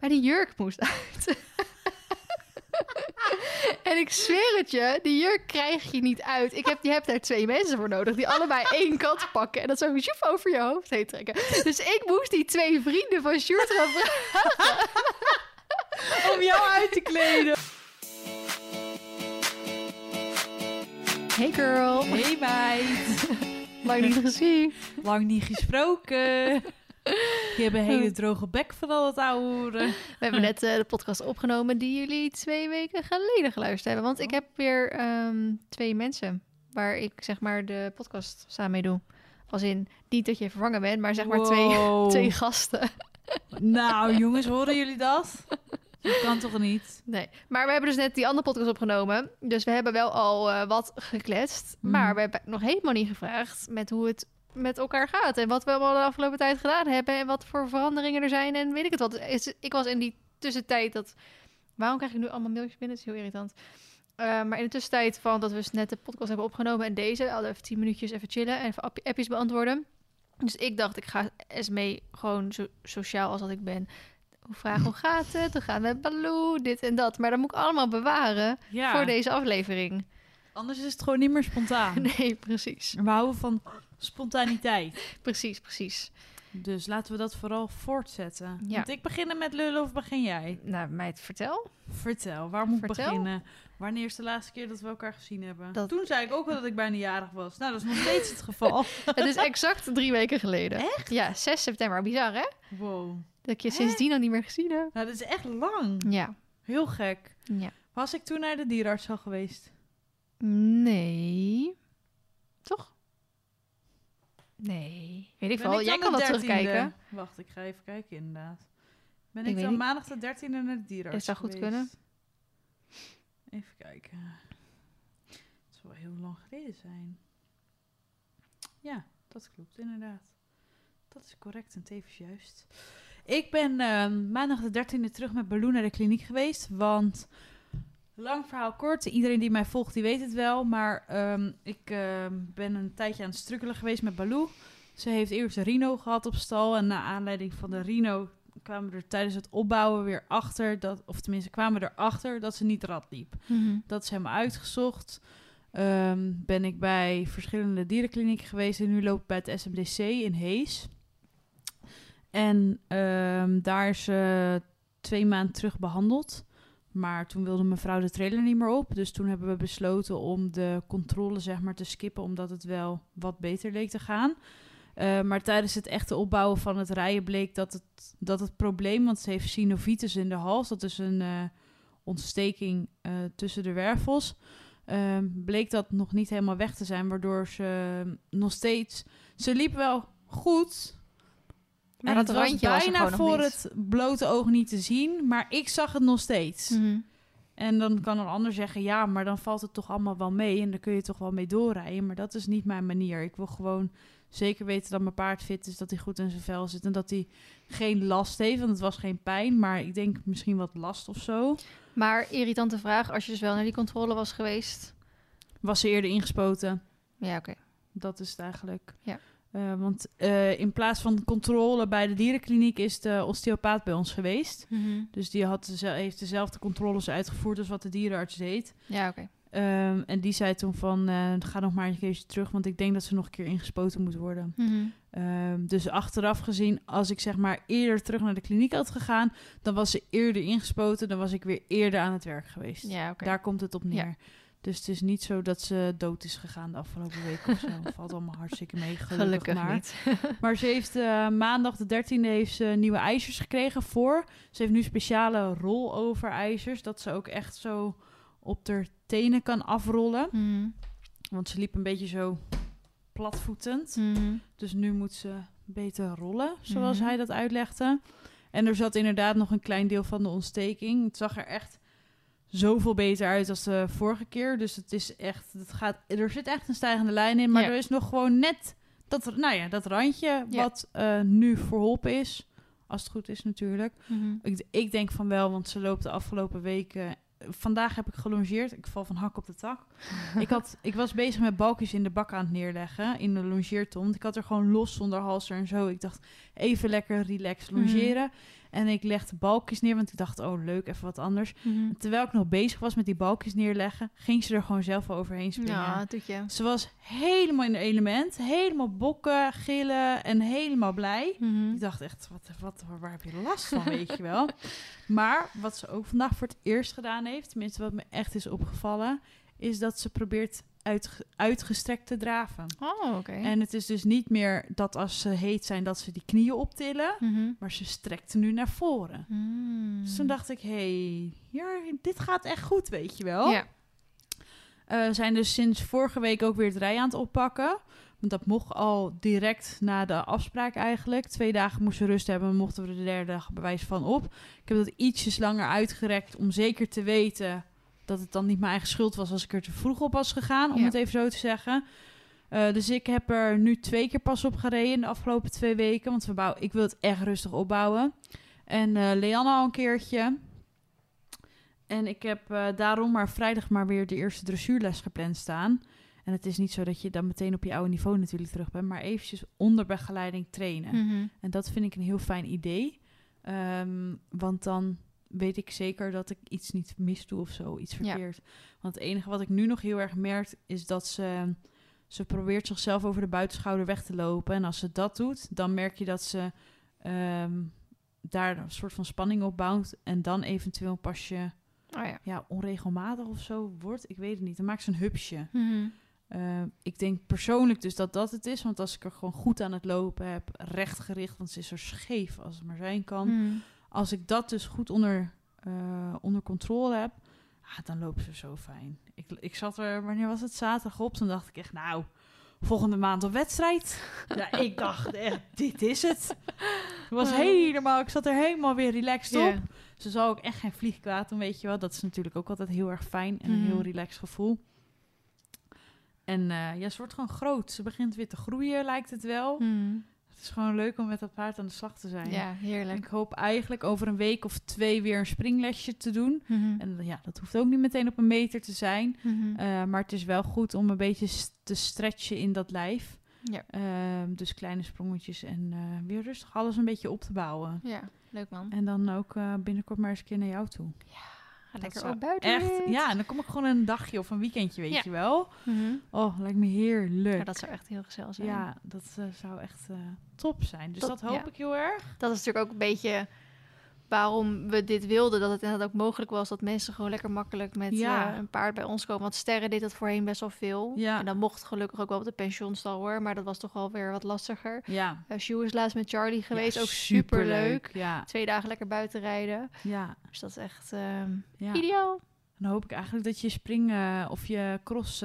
Maar die jurk moest uit. en ik zweer het je, die jurk krijg je niet uit. Ik heb, je hebt daar twee mensen voor nodig die allebei één kant pakken en dat zo joef over je hoofd heen trekken. Dus ik moest die twee vrienden van Sjoerd gaan vragen. Om jou uit te kleden. Hey girl, Hey meid. lang niet gezien. Lang niet gesproken. Je hebt een hele droge bek van al het ouwe. We hebben net eh, de podcast opgenomen die jullie twee weken geleden geluisterd hebben. Want ik heb weer ehm, twee mensen waar ik zeg maar de podcast samen mee doe. Als in, niet dat je vervangen bent, maar zeg maar twee, Wow. twee gasten. Nou jongens, horen jullie dat? Dat kan toch niet? Nee, maar we hebben dus net die andere podcast opgenomen. Dus we hebben wel al eh, wat gekletst. Mm. Maar we hebben nog helemaal niet gevraagd met hoe het met elkaar gaat. En wat we allemaal de afgelopen tijd gedaan hebben. En wat voor veranderingen er zijn. En weet ik het wat. Is- Ik was in die tussentijd dat... Waarom krijg ik nu allemaal mailtjes binnen? Dat is heel irritant. Eh, maar in de tussentijd van dat we dus net de podcast hebben opgenomen... en deze, al even tien minuutjes even chillen... en even app- appjes beantwoorden. Dus ik dacht, ik ga Esmee gewoon zo sociaal als dat ik ben... Hoe vragen hoe gaat het? Hoe gaat het met Baloo? Dit en dat. Maar dat moet ik allemaal bewaren Ja. voor deze aflevering. Anders is het gewoon niet meer spontaan. Nee, precies. We houden van spontaniteit. Precies, precies. Dus laten we dat vooral voortzetten. Ja. Want ik beginnen met lullen of begin jij? Nou, meid, vertel. Vertel, waar moet ik Vertel. beginnen? Wanneer is de laatste keer dat we elkaar gezien hebben? Dat- Toen zei ik ook wel dat ik bijna jarig was. Nou, dat is nog steeds het geval. Het is exact drie weken geleden. Echt? Ja, 6 september. Bizar, hè? Wow. Dat ik je sindsdien al niet meer gezien heb. Nou, dat is echt lang. Ja. Heel gek. Ja. Was ik toen naar de dierenarts al geweest? Nee. Toch? Nee. Weet ik ik Jij kan wel 13e? terugkijken. Wacht, ik ga even kijken inderdaad. Ben Ik ik, weet dan niet. maandag de 13e naar de dierenarts Het zou goed geweest? kunnen. Even kijken. Het zal wel heel lang geleden zijn. Ja, dat klopt inderdaad. Dat is correct en tevens juist. Ik ben ehm, maandag de 13e terug met Baloo naar de kliniek geweest. Want, lang verhaal kort, iedereen die mij volgt die weet het wel. Maar ehm, ik ehm, ben een tijdje aan het strukkelen geweest met Baloo. Ze heeft eerst een Rino gehad op stal. En naar aanleiding van de Rino kwamen we er tijdens het opbouwen weer achter. Dat, of tenminste kwamen we erachter dat ze niet rad liep. Mhm. Dat is helemaal uitgezocht. Ehm, ben ik bij verschillende dierenklinieken geweest. En nu loop ik bij het SMDC in Hees. En daar is ze twee maanden terug behandeld. Maar toen wilde mevrouw de trailer niet meer op. Dus toen hebben we besloten om de controle zeg maar, te skippen. Omdat het wel wat beter leek te gaan. Eh, maar tijdens het echte opbouwen van het rijden bleek dat het, dat het probleem... want ze heeft synovitis in de hals. Dat is een eh, ontsteking eh, tussen de wervels. Ehm, bleek dat nog niet helemaal weg te zijn... waardoor ze nog steeds... Ze liep wel goed... Maar en dat het was randje was bijna voor het blote oog niet te zien... maar ik zag het nog steeds. Mhm. En dan kan een ander zeggen, ja, maar dan valt het toch allemaal wel mee en dan kun je toch wel mee doorrijden. Maar dat is niet mijn manier. Ik wil gewoon zeker weten dat mijn paard fit is, dat hij goed in zijn vel zit en dat hij geen last heeft. Want het was geen pijn, maar ik denk misschien wat last of zo. Maar irritante vraag, als je dus wel naar die controle was geweest. Was ze eerder ingespoten? Ja, oké. Dat is het eigenlijk. Ja. Eh, want eh, in plaats van controle bij de dierenkliniek is de osteopaat bij ons geweest. Mhm. Dus die had, heeft dezelfde controles uitgevoerd als wat de dierenarts deed. Ja, oké. Ehm, en die zei toen van, eh, ga nog maar een keertje terug, want ik denk dat ze nog een keer ingespoten moet worden. Mhm. Ehm, dus achteraf gezien, als ik zeg maar eerder terug naar de kliniek had gegaan, dan was ze eerder ingespoten, dan was ik weer eerder aan het werk geweest. Ja. Daar komt het op neer. Ja. Dus het is niet zo dat ze dood is gegaan de afgelopen week of zo. Valt allemaal hartstikke mee, gelukkig, Gelukkig maar. niet. Maar ze heeft eh, maandag de 13e heeft ze nieuwe ijzers gekregen voor. Ze heeft nu speciale rollover ijzers, dat ze ook echt zo op haar tenen kan afrollen. Mhm. Want ze liep een beetje zo platvoetend. Mhm. Dus nu moet ze beter rollen, zoals Mhm. hij dat uitlegde. En er zat inderdaad nog een klein deel van de ontsteking. Het zag er echt zoveel beter uit als de vorige keer. Dus het is echt, het gaat, er zit echt een stijgende lijn in. Maar Ja. er is nog gewoon net dat, nou ja, dat randje Ja. wat eh, nu verholpen is. Als het goed is natuurlijk. Mhm. Ik, ik denk van wel, want ze loopt de afgelopen weken... Vandaag heb ik gelongeerd. Ik val van hak op de tak. ik, had, ik was bezig met balkjes in de bak aan het neerleggen. In de longeerton. Ik had er gewoon los zonder halster en zo. Ik dacht, even lekker relaxed longeren. En ik legde balkjes neer, want ik dacht, oh leuk, even wat anders. Mhm. Terwijl ik nog bezig was met die balkjes neerleggen, ging ze er gewoon zelf overheen springen. Ja, doet je. Ze was helemaal in het element, helemaal bokken, gillen en helemaal blij. Mhm. Ik dacht echt, wat, wat, waar, waar heb je last van, weet je wel? Maar wat ze ook vandaag voor het eerst gedaan heeft, tenminste wat me echt is opgevallen, is dat ze probeert uitge- uitgestrekt te draven. Oh, oké. En het is dus niet meer dat als ze heet zijn, dat ze die knieën optillen, Mhm. maar ze strekte nu naar voren. Mm. Dus toen dacht ik, hé, hey, hier, dit gaat echt goed, weet je wel. Ja. Eh, zijn dus sinds vorige week ook weer het rij aan het oppakken. Want dat mocht al direct na de afspraak eigenlijk. Twee dagen moesten rust hebben, mochten we de derde dag bewijs van op. Ik heb dat ietsjes langer uitgerekt om zeker te weten dat het dan niet mijn eigen schuld was als ik er te vroeg op was gegaan, om Ja. het even zo te zeggen. Eh, dus ik heb er nu twee keer pas op gereden in de afgelopen twee weken. Want we bouwen, ik wil het echt rustig opbouwen. En eh Leanne al een keertje. En ik heb eh, daarom maar vrijdag maar weer de eerste dressuurles gepland staan. En het is niet zo dat je dan meteen op je oude niveau natuurlijk terug bent, maar eventjes onder begeleiding trainen. Mhm. En dat vind ik een heel fijn idee. Ehm, want dan weet ik zeker dat ik iets niet mis doe of zo, iets Ja. verkeerd. Want het enige wat ik nu nog heel erg merk, is dat ze, ze probeert zichzelf over de buitenschouder weg te lopen. En als ze dat doet, dan merk je dat ze ehm, daar een soort van spanning op bouwt. En dan eventueel een pasje Oh ja. ja, onregelmatig of zo wordt. Ik weet het niet. Dan maakt ze een hupsje. Mhm. Eh, ik denk persoonlijk dus dat dat het is. Want als ik er gewoon goed aan het lopen heb, rechtgericht, want ze is zo scheef als het maar zijn kan. Mhm. Als ik dat dus goed onder, eh, onder controle heb, ah, dan loopt ze zo fijn. Ik, ik zat er, wanneer was het? Zaterdag op. Toen dacht ik echt, nou, volgende maand op wedstrijd. ja, ik dacht echt, dit is het. Het was helemaal, ik zat er helemaal weer relaxed op. Ze zal ook echt geen vlieg kwaad doen, weet je wel. Dat is natuurlijk ook altijd heel erg fijn en een Mhm. heel relaxed gevoel. En eh, ja, ze wordt gewoon groot. Ze begint weer te groeien, lijkt het wel. Mhm. Het is gewoon leuk om met dat paard aan de slag te zijn. Ja, heerlijk. ik hoop eigenlijk over een week of twee weer een springlesje te doen. Mhm. En ja, dat hoeft ook niet meteen op een meter te zijn. Mhm. Eh, maar het is wel goed om een beetje te stretchen in dat lijf. Ja. Ehm, dus kleine sprongetjes en eh, weer rustig alles een beetje op te bouwen. ja, leuk man. En dan ook eh, binnenkort maar eens een keer naar jou toe. Ga lekker ook buiten. Echt, ja, en dan kom ik gewoon een dagje of een weekendje, weet Ja. je wel. Mhm. Oh, lijkt me heerlijk. Ja, dat zou echt heel gezellig zijn. Ja, dat eh, zou echt eh, top zijn. Dus Dat- dat, hoop ja. ik heel erg. Dat is natuurlijk ook een beetje waarom we dit wilden. Dat het inderdaad ook mogelijk was dat mensen gewoon lekker makkelijk met Ja. eh, een paard bij ons komen. Want Sterren deed dat voorheen best wel veel. Ja. En dat mocht gelukkig ook wel op de pensioenstal hoor. Maar dat was toch wel weer wat lastiger. Ja. Uh, Sjoe is laatst met Charlie geweest. Ja, ook super leuk. superleuk. Ja, Twee dagen lekker buiten rijden. ja, Dus dat is echt ehm, ja. ideaal. Dan hoop ik eigenlijk dat je spring eh, of je cross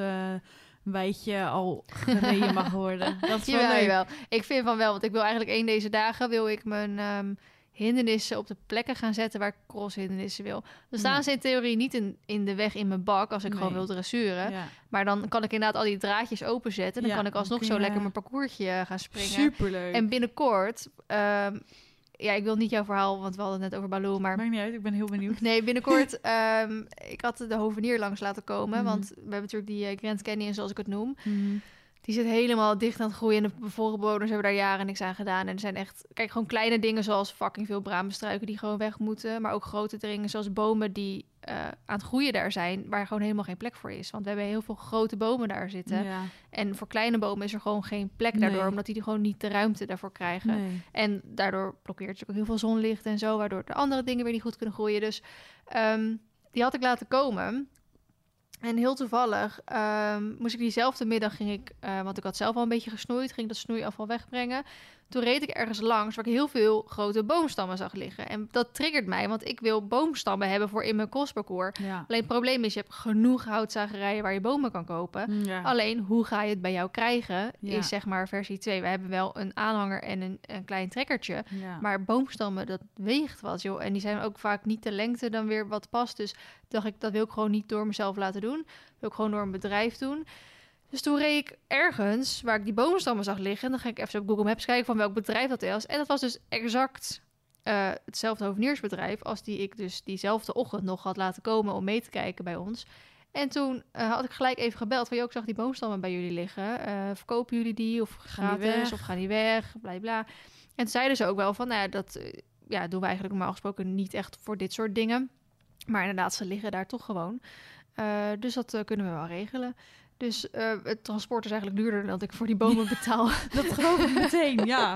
wijtje al gereden mag worden. Dat is wel leuk. jawel. Ik vind van wel, want ik wil eigenlijk één deze dagen wil ik mijn ehm, hindernissen op de plekken gaan zetten waar ik cross hindernissen wil. Dan staan ze in theorie niet in, in de weg in mijn bak als ik gewoon wil dressuren. Ja, Maar dan kan ik inderdaad al die draadjes openzetten. Dan Ja, kan ik alsnog zo lekker mijn parcoursje eh, gaan springen. superleuk. En binnenkort, ehm, ja, ik wil niet jouw verhaal, want we hadden het net over Baloo, maar Maakt niet uit, ik ben heel benieuwd. Nee, binnenkort. ehm, ik had de hovenier langs laten komen. Mhm. Want we hebben natuurlijk die eh, Grand Canyon, zoals ik het noem. Mhm. Die zit helemaal dicht aan het groeien. En de bewoners hebben daar jaren niks aan gedaan. En er zijn echt, kijk, gewoon kleine dingen zoals fucking veel bramenstruiken die gewoon weg moeten. Maar ook grote dingen zoals bomen die eh, aan het groeien daar zijn. Waar gewoon helemaal geen plek voor is. Want we hebben heel veel grote bomen daar zitten. Ja, En voor kleine bomen is er gewoon geen plek daardoor. Nee. Omdat die gewoon niet de ruimte daarvoor krijgen. nee. En daardoor blokkeert je ook heel veel zonlicht en zo, waardoor de andere dingen weer niet goed kunnen groeien. Dus ehm, die had ik laten komen. En heel toevallig ehm, moest ik diezelfde middag, ging ik, eh, want ik had zelf al een beetje gesnoeid, ging dat snoeiafval wegbrengen. Toen reed ik ergens langs waar ik heel veel grote boomstammen zag liggen. En dat triggert mij, want ik wil boomstammen hebben voor in mijn. Ja. Mm, Alleen het probleem is, je hebt genoeg houtzagerijen waar je bomen kan kopen. Ja. Alleen, hoe ga je het bij jou krijgen, Ja. is zeg maar versie 2. We hebben wel een aanhanger en een, een klein trekkertje. Maar boomstammen, dat weegt wat, joh. En die zijn ook vaak niet de lengte dan weer wat past. Dus dacht ik, dat wil ik gewoon niet door mezelf laten doen. Dat wil ik gewoon door een bedrijf doen. Dus toen reed ik ergens waar ik die boomstammen zag liggen. En dan ga ik even op Google Maps kijken van welk bedrijf dat is. En dat was dus exact eh, hetzelfde hoveniersbedrijf als die ik dus diezelfde ochtend nog had laten komen om mee te kijken bij ons. En toen eh, had ik gelijk even gebeld van, joh, ik zag die boomstammen bij jullie liggen. Eh, verkopen jullie die of Gaan die weg? of gaan die weg? Bla bla. En toen zeiden ze ook wel van, nou ja, dat, ja, doen we eigenlijk normaal gesproken niet echt voor dit soort dingen. Maar inderdaad, ze liggen daar toch gewoon. Dus dat kunnen we wel regelen. Dus eh, het transport is eigenlijk duurder dan dat ik voor die bomen betaal. Dat geloof ik meteen, ja.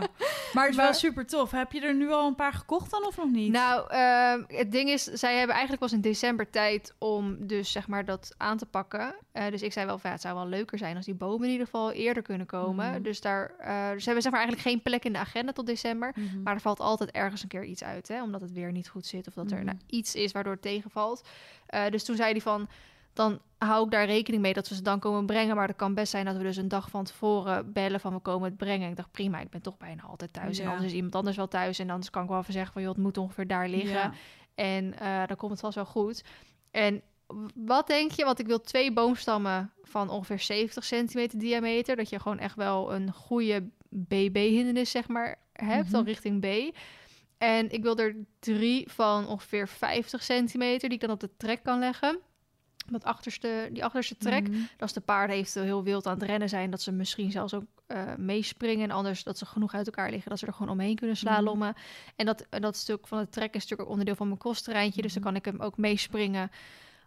Maar het is wel super tof. Heb je er nu al een paar gekocht dan of nog niet? Nou, ehm, het ding is, zij hebben eigenlijk pas in december tijd om dus zeg maar dat aan te pakken. Eh, dus ik zei wel van ja, het zou wel leuker zijn als die bomen in ieder geval eerder kunnen komen. Mhm. Dus daar, eh, dus ze hebben zeg maar eigenlijk geen plek in de agenda tot december. Mhm. Maar er valt altijd ergens een keer iets uit, hè? omdat het weer niet goed zit of dat er Mhm. nou, iets is waardoor het tegenvalt. Dus toen zei hij van, dan hou ik daar rekening mee dat we ze dan komen brengen. Maar het kan best zijn dat we dus een dag van tevoren bellen van we komen het brengen. Ik dacht prima, ik ben toch bijna altijd thuis. En anders is iemand anders wel thuis. En anders kan ik wel even zeggen van joh, het moet ongeveer daar liggen. Ja. En eh, dan komt het vast wel goed. En wat denk je? Want ik wil twee boomstammen van ongeveer 70 centimeter diameter. Dat je gewoon echt wel een goede BB-hindernis, zeg maar, hebt. Mhm. Dan richting B. En ik wil er drie van ongeveer 50 centimeter die ik dan op de trek kan leggen. Dat achterste, die achterste trek. Mhm. Dat als de paarden eventueel heel wild aan het rennen zijn, dat ze misschien zelfs ook eh, meespringen. En anders dat ze genoeg uit elkaar liggen, dat ze er gewoon omheen kunnen slalommen. En dat, en dat stuk van de trek is natuurlijk ook onderdeel van mijn kosttreintje. Dus dan kan ik hem ook meespringen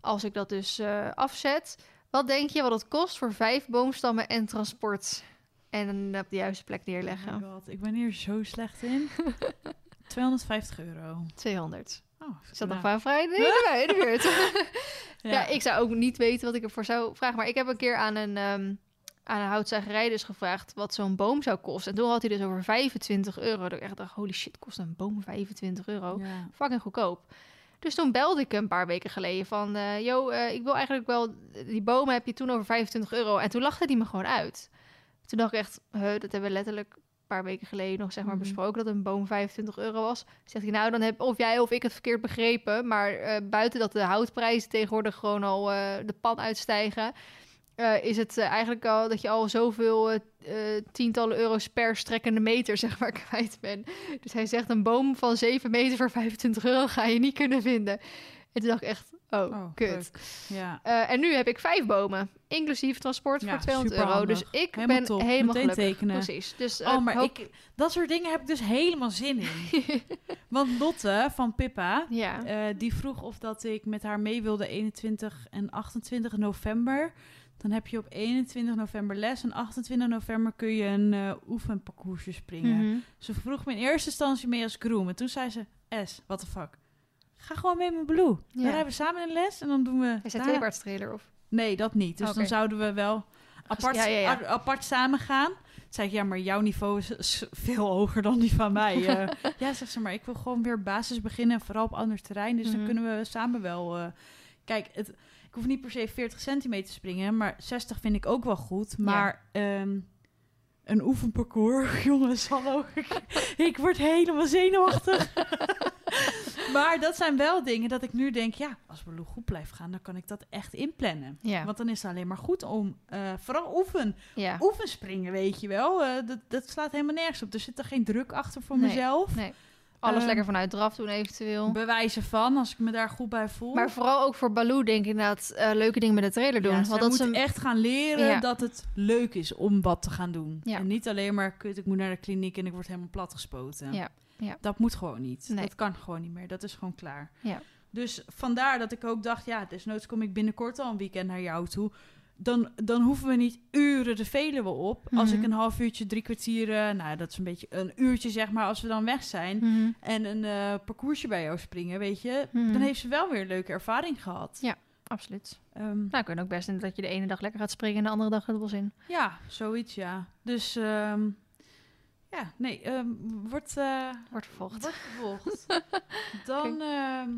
als ik dat dus eh, afzet. Wat denk je wat het kost voor vijf boomstammen en transport? En op de juiste plek Oh neerleggen. god, ik ben hier zo slecht in. 250 euro. 200. Oh, Is dat nou, nog wel vrij? Nee, erbij, in de buurt. ja. Ja, ik zou ook niet weten wat ik ervoor zou vragen. Maar ik heb een keer aan een, ehm aan een houtzagerij dus gevraagd wat zo'n boom zou kosten. En toen had hij dus over 25 euro. Dat ik echt dacht, holy shit, kost een boom 25 euro? Ja. Fucking goedkoop. Dus toen belde ik hem een paar weken geleden van... eh yo, eh, ik wil eigenlijk wel... Die bomen heb je toen over 25 euro. En toen lachte hij me gewoon uit. Toen dacht ik echt, huh, dat hebben we letterlijk een paar weken geleden nog zeg maar Mhm. besproken... dat een boom 25 euro was. Zegt hij, nou, dan heb of jij of ik het verkeerd begrepen. Maar eh, buiten dat de houtprijzen tegenwoordig gewoon al eh, de pan uitstijgen... eh, is het eigenlijk al dat je al zoveel tientallen euro's per strekkende meter zeg maar kwijt bent. Dus hij zegt een boom van 7 meter voor 25 euro ga je niet kunnen vinden. En toen dacht ik echt, oh, Oh, kut. Ja. Eh, en nu heb ik vijf bomen, inclusief transport Ja, voor 200 euro. Dus ik Helemaal ben top. helemaal Meteen gelukkig. tekenen. Precies. Dus eh, Oh, maar hoop- ik, dat soort dingen heb ik dus helemaal zin in. Want Lotte van Pippa, Ja. eh, die vroeg of dat ik met haar mee wilde 21 en 28 november. Dan heb je op 21 november les en 28 november kun je een oefenparcoursje springen. Mhm. Ze vroeg me in eerste instantie mee als groom. En toen zei ze, S, what the fuck. Ga gewoon mee met Blue. Dan rijden we samen in les en dan doen we... Is daar- tweebaardstrailer of? Nee, dat niet. Dus Oké. dan zouden we wel apart, Ja, ja, ja. a- apart samen gaan. Toen zei ik, ja, maar jouw niveau is, is veel hoger dan die van mij. eh. ja, zegt ze, maar ik wil gewoon weer basis beginnen. En vooral op ander terrein. Dus Mhm. dan kunnen we samen wel... eh, kijk, het, ik hoef niet per se 40 centimeter te springen. Maar 60 vind ik ook wel goed. Maar ehm, een oefenparcours, jongens, hallo. ik, ik word helemaal zenuwachtig. maar dat zijn wel dingen dat ik nu denk, ja, als Baloo goed blijft gaan, dan kan ik dat echt inplannen. Ja. Want dan is het alleen maar goed om, eh, vooral oefen, ja. oefenspringen, weet je wel. Eh, dat, dat slaat helemaal nergens op. Er zit er geen druk achter voor Nee, mezelf. nee. Alles Ehm, lekker vanuit draf doen eventueel. Bewijzen van, als ik me daar goed bij voel. Maar vooral ook voor Baloo denk ik inderdaad eh, leuke dingen met de trailer doen. Ja, Want dat moet een... echt gaan leren Ja. dat het leuk is om wat te gaan doen. Ja. En niet alleen maar, kut, ik moet naar de kliniek en ik word helemaal platgespoten. Ja, ja. Dat moet gewoon niet. Nee. Dat kan gewoon niet meer. Dat is gewoon klaar. Ja. Dus vandaar dat ik ook dacht, ja, desnoods kom ik binnenkort al een weekend naar jou toe. Dan, dan hoeven we niet uren de Veluwe op. Als Mhm. ik een half uurtje, drie kwartieren, nou, dat is een beetje een uurtje zeg maar, als we dan weg zijn. Mhm. En een eh, parcoursje bij jou springen, weet je. Mhm. Dan heeft ze wel weer een leuke ervaring gehad. Ja. Absoluut. Ehm, Nou, kan ook best in dat je de ene dag lekker gaat springen en de andere dag het bos in. Ja, zoiets, ja. Dus, ehm, ja, nee, ehm, wordt, eh, Wordt vervolgd. wordt vervolgd. Dan ehm,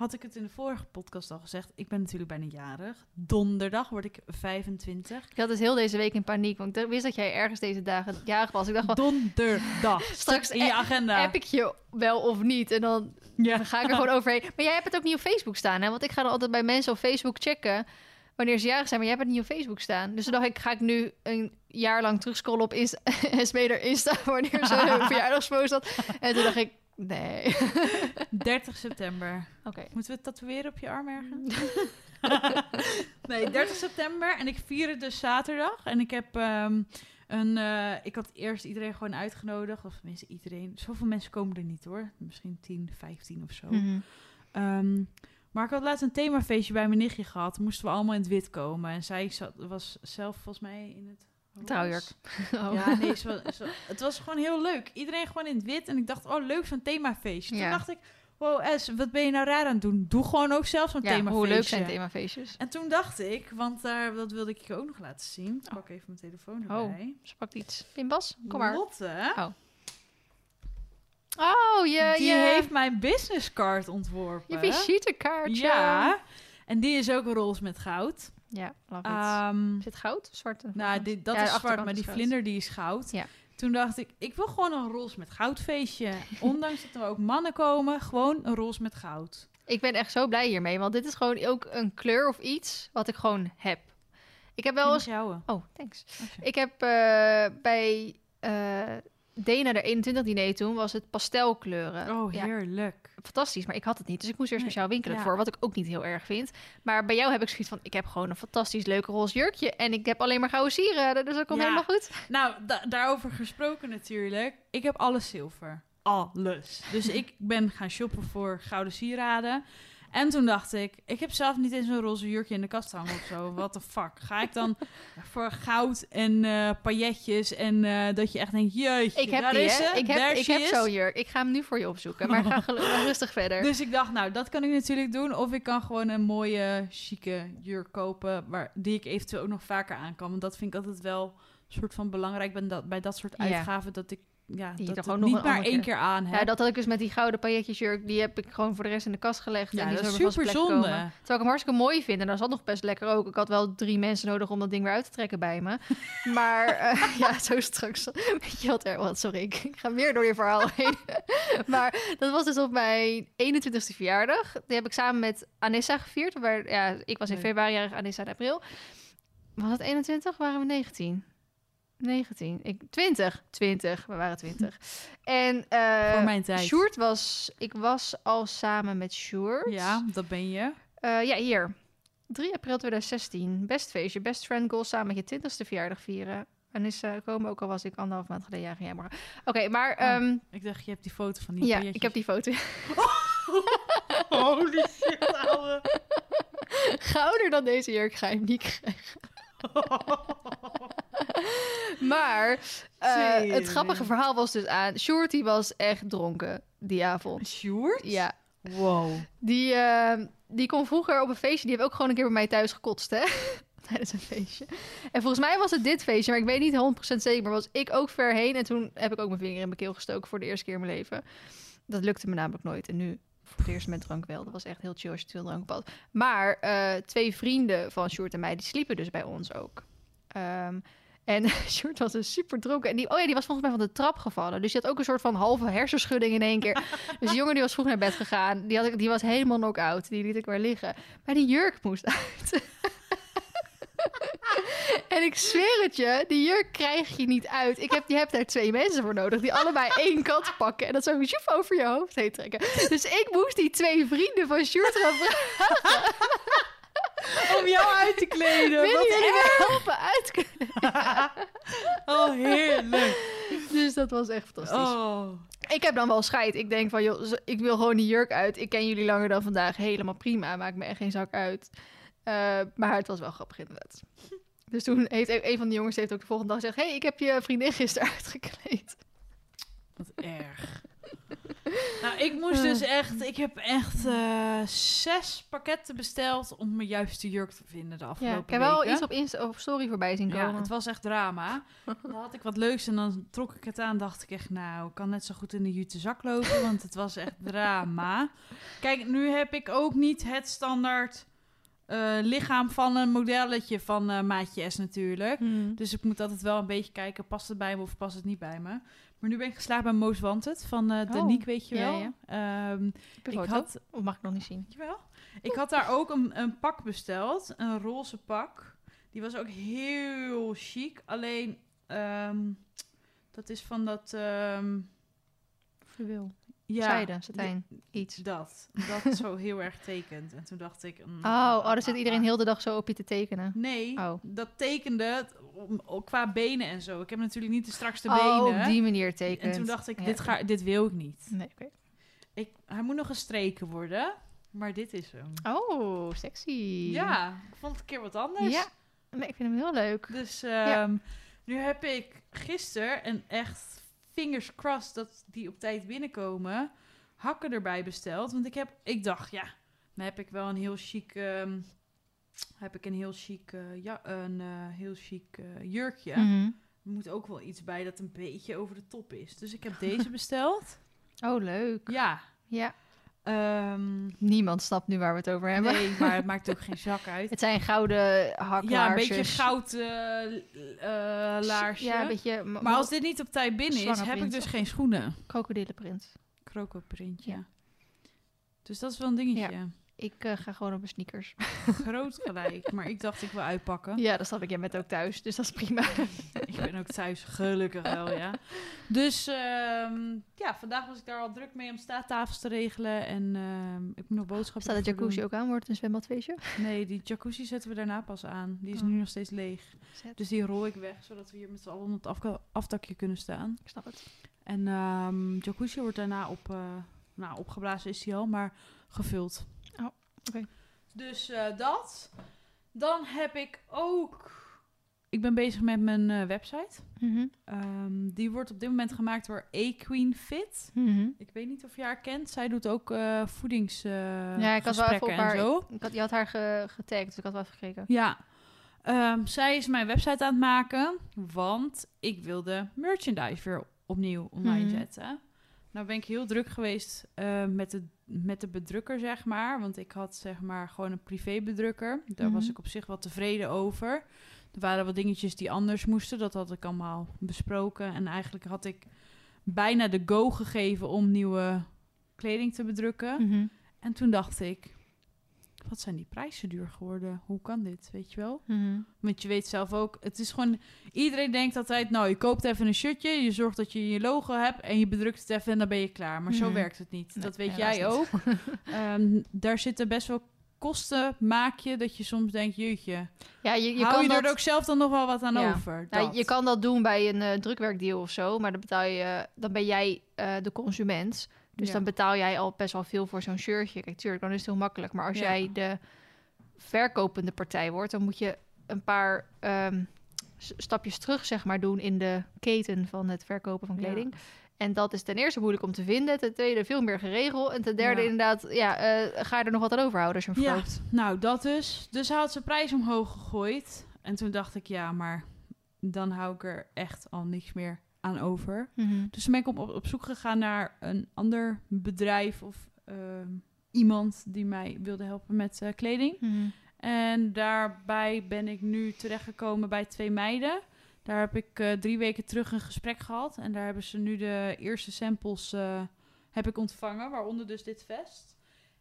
had ik het in de vorige podcast al gezegd. Ik ben natuurlijk bijna jarig. Donderdag word ik 25. Ik had dus heel deze week in paniek, want ik wist dat jij ergens deze dagen jarig was. Ik dacht van, Donderdag. Straks in je agenda. heb ik je wel of niet? En dan ja. ga ik er gewoon overheen. Maar jij hebt het ook niet op Facebook staan, hè? Want ik ga dan altijd bij mensen op Facebook checken wanneer ze jarig zijn. Maar jij hebt het niet op Facebook staan. Dus toen dacht ik, ga ik nu een jaar lang terugscrollen op Insta, Smeder Insta wanneer ze hun verjaardagspost had. En toen dacht ik, nee. 30 september. Oké. Moeten we het tatoeëren op je arm ergens? nee, 30 september. En ik vier het dus zaterdag. En ik heb ehm, Een, eh, ik had eerst iedereen gewoon uitgenodigd. Of tenminste iedereen. Zoveel mensen komen er niet hoor. Misschien 10, 15 of zo. Mhm. Ehm, maar ik had laatst een themafeestje bij mijn nichtje gehad. Moesten we allemaal in het wit komen. En zij zat, was zelf volgens mij in het... Trouwjurk. Oh. Ja, nee, het was gewoon heel leuk. Iedereen gewoon in het wit. En ik dacht, oh leuk, zo'n themafeestje. Toen Ja. dacht ik, wow Es, wat ben je nou raar aan het doen? Doe gewoon ook zelf zo'n Ja, themafeestje. hoe leuk zijn themafeestjes. En toen dacht ik, want daar, dat wilde ik je ook nog laten zien. Ik pak even mijn telefoon Oh. erbij. Ze pakt iets. Pimbas, kom maar. Lotte, Oh, je, die je, heeft mijn businesscard ontworpen. je visitekaartje. Ja, en die is ook roze met goud. Ja, love. Ehm, Is het goud? Zwart? en nou, dit, dat Ja, is zwart, maar die goud. vlinder die is goud. Ja. Toen dacht ik, ik wil gewoon een roze met goud feestje. Ondanks dat er ook mannen komen, gewoon een roze met goud. Ik ben echt zo blij hiermee, want dit is gewoon ook een kleur of iets wat ik gewoon heb. Ik heb wel eens... Oh, thanks. Ik heb eh, bij eh Dena de 21 diner toen, was het pastelkleuren. Oh, Ja, heerlijk. fantastisch, maar ik had het niet. Dus ik moest Nee, speciaal winkelen ja. voor, wat ik ook niet heel erg vind. Maar bij jou heb ik zoiets van, ik heb gewoon een fantastisch leuk roze jurkje. En ik heb alleen maar gouden sieraden, dus dat komt Ja. helemaal goed. Nou, da- daarover gesproken natuurlijk. Ik heb alles zilver. Alles. Dus ik ben gaan shoppen voor gouden sieraden. En toen dacht ik, ik heb zelf niet eens een roze jurkje in de kast hangen of zo. What the fuck? Ga ik dan voor goud en eh pailletjes en eh, dat je echt denkt, jeetje, Ik heb daar die, is hè? ze. Ik heb, ik heb zo'n jurk. Ik ga hem nu voor je opzoeken, maar ga rustig verder. Dus ik dacht, nou, dat kan ik natuurlijk doen. Of ik kan gewoon een mooie, chique jurk kopen, waar, die ik eventueel ook nog vaker aan kan. Want dat vind ik altijd wel een soort van belangrijk bij dat, bij dat soort Ja. uitgaven. Dat ik ja, Die je dat toch ook nog niet maar andere één keer- aan heb. Ja, dat had ik dus met die gouden pailletjesjurk. Die heb ik gewoon voor de rest in de kast gelegd. Ja, en die dat is super zonde. komen. Terwijl ik hem hartstikke mooi vind. En dat zat nog best lekker ook. Ik had wel drie mensen nodig om dat ding weer uit te trekken bij me. Maar eh, ja, zo straks. Weet je wat er was? Sorry, ik, ga weer door je verhaal heen. maar dat was dus op mijn 21ste verjaardag. Die heb ik samen met Anissa gevierd. Waar, ja, ik was in februari jarig, Anissa in april. Was het 21? Waren we 19? 19. Ik, 20. 20. We waren 20. En eh Voor mijn tijd. Sjoerd was... Ik was al samen met Sjoerd. Ja, dat ben je. Eh, ja, hier. 3 april 2016. Best feestje. Best friend goal samen met je 20ste verjaardag vieren. En is eh, komen ook al was ik anderhalf maand geleden jarig. Ja, morgen. Oké, maar... Oh, ehm, Ik dacht, je hebt die foto van die ja, ik heb die foto. Holy shit, ouwe. Gouder dan deze jurk ga je hem niet krijgen. Maar eh, het grappige verhaal was dus aan... Sjoerd die was echt dronken die avond. Sjoerd? Ja, Wow. Die, eh, die kon vroeger op een feestje, die heeft ook gewoon een keer bij mij thuis gekotst, hè? Tijdens een feestje. En volgens mij was het dit feestje, maar ik weet niet 100% zeker. Maar was ik ook ver heen en toen heb ik ook mijn vinger in mijn keel gestoken voor de eerste keer in mijn leven. Dat lukte me namelijk nooit. En nu voor het eerst met drank wel. Dat was echt heel chill als je te veel drank had. Maar eh, twee vrienden van Sjoerd en mij, die sliepen dus bij ons ook. Ehm, en Sjoerd was dus super dronken. En die, oh ja, die was volgens mij van de trap gevallen. Dus die had ook een soort van halve hersenschudding in één keer. dus die jongen die was vroeg naar bed gegaan. Die, had ik, die was helemaal knock-out. Die liet ik weer liggen. Maar die jurk moest uit. en ik zweer het je, die jurk krijg je niet uit. Ik heb, je hebt daar twee mensen voor nodig die allebei één kant pakken. En dat zo joef over je hoofd heen trekken. Dus ik moest die twee vrienden van Sjoerd gaan vragen. Om jou uit te kleden. Erg. me helpen uitkleden? Oh, heerlijk. Dus dat was echt fantastisch. Oh. Ik heb dan wel scheid. Ik denk van, joh, ik wil gewoon die jurk uit. Ik ken jullie langer dan vandaag. Helemaal prima. Maakt me echt geen zak uit. Eh, maar het was wel grappig inderdaad. Dus toen heeft een van de jongens heeft ook de volgende dag gezegd... hey, ik heb je vriendin gisteren uitgekleed. Wat erg. nou, ik moest dus echt... Ik heb echt eh, zes pakketten besteld om mijn juiste jurk te vinden de afgelopen Ja, ik heb wel iets op, Insta, op story voorbij zien komen. Ja, het was echt drama. Dan had ik wat leuks en dan trok ik het aan. Dacht ik echt, nou, ik kan net zo goed in de jute zak lopen, want het was echt drama. Kijk, nu heb ik ook niet het standaard eh, lichaam van een modelletje van eh, maatje S natuurlijk. Hmm. Dus ik moet altijd wel een beetje kijken, past het bij me of past het niet bij me. Maar nu ben ik geslaagd bij Most Wanted van eh Oh, Danique, weet je wel. ja. Ehm, ik had Of mag ik nog niet zien? Jawel. Ik had daar ook een, een pak besteld. Een roze pak. Die was ook heel chic. Alleen, ehm, dat is van dat... ehm, Fluweel. Ja, Zijde, satijn, iets. Dat. Dat zo heel erg tekent. En toen dacht ik... mm, Oh, oh, dan zit iedereen heel de dag zo op je te tekenen. Nee, Oh. dat tekende qua benen en zo. Ik heb natuurlijk niet de strakste Oh, benen. op die manier tekenen. en toen dacht ik, Ja, dit, ga, dit wil ik niet. Nee, oké. Ik, hij moet nog gestreken worden, maar dit is hem. Oh, sexy. Ja, ik vond het een keer wat anders. Ja, nee, ik vind hem heel leuk. Dus ehm, nu heb ik gisteren en echt fingers crossed dat die op tijd binnenkomen, hakken erbij besteld. Want ik heb, ik dacht, ja, dan heb ik wel een heel chic, ehm, heb ik een heel chic, eh, ja, een eh, heel chic eh, jurkje. Mhm. Er moet ook wel iets bij dat een beetje over de top is. Dus ik heb deze besteld. Oh, leuk. Ja. Ja. Ehm, Niemand snapt nu waar we het over hebben. nee, maar het maakt ook geen zak uit. Het zijn gouden haklaarsjes. Ja, een beetje goud laarsje. Ja, een beetje... Maar als dit niet op tijd binnen is, heb ik dus geen schoenen. krokodillenprint. Krokoprintje. Ja. Dus dat is wel een dingetje. Ik eh, ga gewoon op mijn sneakers. Groot gelijk. Maar ik dacht, ik wil uitpakken. Ja, dat snap ik. Jij bent ook thuis, dus dat is prima. Ik ben ook thuis, gelukkig wel, ja. Dus ehm, ja, vandaag was ik daar al druk mee om staattafels te regelen. En ehm, ik moet nog boodschappen Staat de jacuzzi doen. ook aan? Wordt een zwembadfeestje? Nee, die jacuzzi zetten we daarna pas aan. Die is Oh. nu nog steeds leeg. Zet. Dus die rol ik weg, zodat we hier met z'n allen op het afdakje kunnen staan. Ik snap het. En ehm jacuzzi wordt daarna op, eh, nou, opgeblazen is die al, maar gevuld. Dus eh, dat. Dan heb ik ook... Ik ben bezig met mijn eh, website. Mhm. Ehm, die wordt op dit moment gemaakt door A-Queen Fit. Mhm. Ik weet niet of je haar kent. Zij doet ook eh voedings Ja, ik had wel even op haar... zo. Ik had, je had haar ge- getagd, dus ik had wel even gekeken. Ja. Ehm, zij is mijn website aan het maken, want ik wilde merchandise weer opnieuw online Mhm. zetten. Nou ben ik heel druk geweest met, de, met de bedrukker, zeg maar. Want ik had zeg maar gewoon een privébedrukker. Daar was Mhm. ik op zich wel tevreden over. Er waren wat dingetjes die anders moesten. Dat had ik allemaal besproken. En eigenlijk had ik bijna de go gegeven om nieuwe kleding te bedrukken. Mhm. En toen dacht ik, wat zijn die prijzen duur geworden? Hoe kan dit, weet je wel? Mhm. Want je weet zelf ook, het is gewoon... Iedereen denkt altijd, nou, je koopt even een shirtje... je zorgt dat je je logo hebt en je bedrukt het even en dan ben je klaar. Maar zo Mhm. werkt het niet. Nee, dat weet jij ook. Ehm, daar zitten best wel kosten, maak je, dat je soms denkt, jeetje... Ja, je, je hou kan je er ook zelf dan nog wel wat aan Ja. over? Nou, Dat. je kan dat doen bij een eh, drukwerkdeal of zo, maar dan betaal je, dan ben jij eh, de consument. Dus Ja. dan betaal jij al best wel veel voor zo'n shirtje. Kijk, tuurlijk, dan is het heel makkelijk. Maar als Ja. jij de verkopende partij wordt, dan moet je een paar ehm, stapjes terug, zeg maar, doen in de keten van het verkopen van Ja. kleding. En dat is ten eerste moeilijk om te vinden. Ten tweede veel meer geregeld. En ten derde Ja. inderdaad, ja, eh, ga je er nog wat aan overhouden als je hem Ja. verkoopt. Nou, dat dus. Dus hij had zijn prijs omhoog gegooid. En toen dacht ik, ja, maar dan hou ik er echt al niks meer aan over. Mhm. Dus toen ben ik op, op, op zoek gegaan naar een ander bedrijf of ehm, iemand die mij wilde helpen met eh, kleding. Mhm. En daarbij ben ik nu terechtgekomen bij twee meiden. Daar heb ik eh, drie weken terug een gesprek gehad. En daar hebben ze nu de eerste samples eh, heb ik ontvangen, waaronder dus dit vest.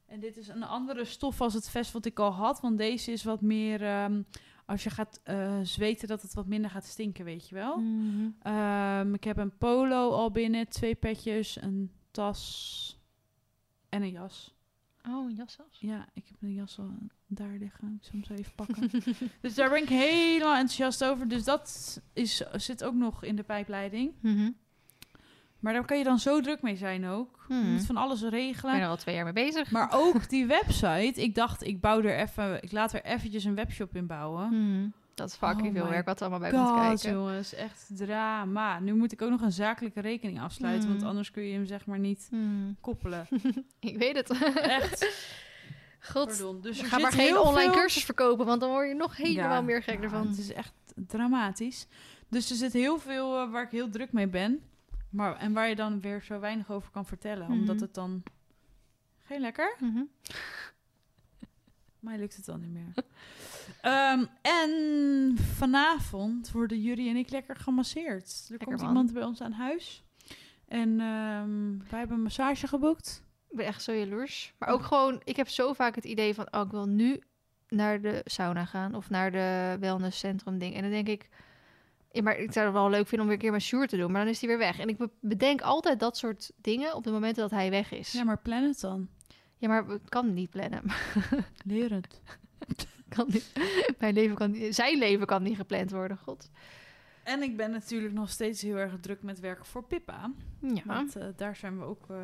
En dit is een andere stof als het vest wat ik al had. Want deze is wat meer, ehm, als je gaat eh, zweten, dat het wat minder gaat stinken, weet je wel. Mhm. Ehm, ik heb een polo al binnen, twee petjes, een tas en een jas. Oh, een jas zelfs. Ja, ik heb een jas al daar liggen. Ik zal hem zo even pakken. dus daar ben ik helemaal enthousiast over. Dus dat is, zit ook nog in de pijpleiding. Mhm. Maar daar kan je dan zo druk mee zijn ook. Je Mhm. moet van alles Ik ben regelen. er al twee jaar mee bezig. Maar ook die website. Ik dacht, ik bouw er even... Ik laat er eventjes een webshop in bouwen. Mhm. Dat is fucking Oh veel my werk wat er allemaal bij komt God, kijken. jongens. Echt drama. Nu moet ik ook nog een zakelijke rekening afsluiten. Mhm. Want anders kun je hem zeg maar niet koppelen. Ik weet het. Echt. God, Pardon. Dus ga maar geen online veel- cursus verkopen, want dan word je nog helemaal Ja, meer gek ja, ervan. Het is echt dramatisch. Dus er zit heel veel eh, waar ik heel druk mee ben. Maar, en waar je dan weer zo weinig over kan vertellen. Omdat Mhm. het dan... Geen lekker? Mhm. Mij lukt het dan niet meer. Ehm, en vanavond worden jullie en ik lekker gemasseerd. Er komt man. iemand bij ons aan huis. En ehm, wij hebben een massage geboekt. Ik ben echt zo jaloers. Maar ook gewoon, ik heb zo vaak het idee van, oh, ik wil nu naar de sauna gaan of naar de wellnesscentrum ding. En dan denk ik, Ja, maar ik zou het wel leuk vinden om weer een keer met Sjoerd te doen. Maar dan is hij weer weg. En ik be- bedenk altijd dat soort dingen op de momenten dat hij weg is. Ja, maar plan het dan. Ja, maar ik kan niet plannen. Leer het. kan niet. Mijn leven kan niet- zijn leven kan niet gepland worden. God. En ik ben natuurlijk nog steeds heel erg druk met werken voor Pippa. Ja. Want eh, daar zijn we ook eh,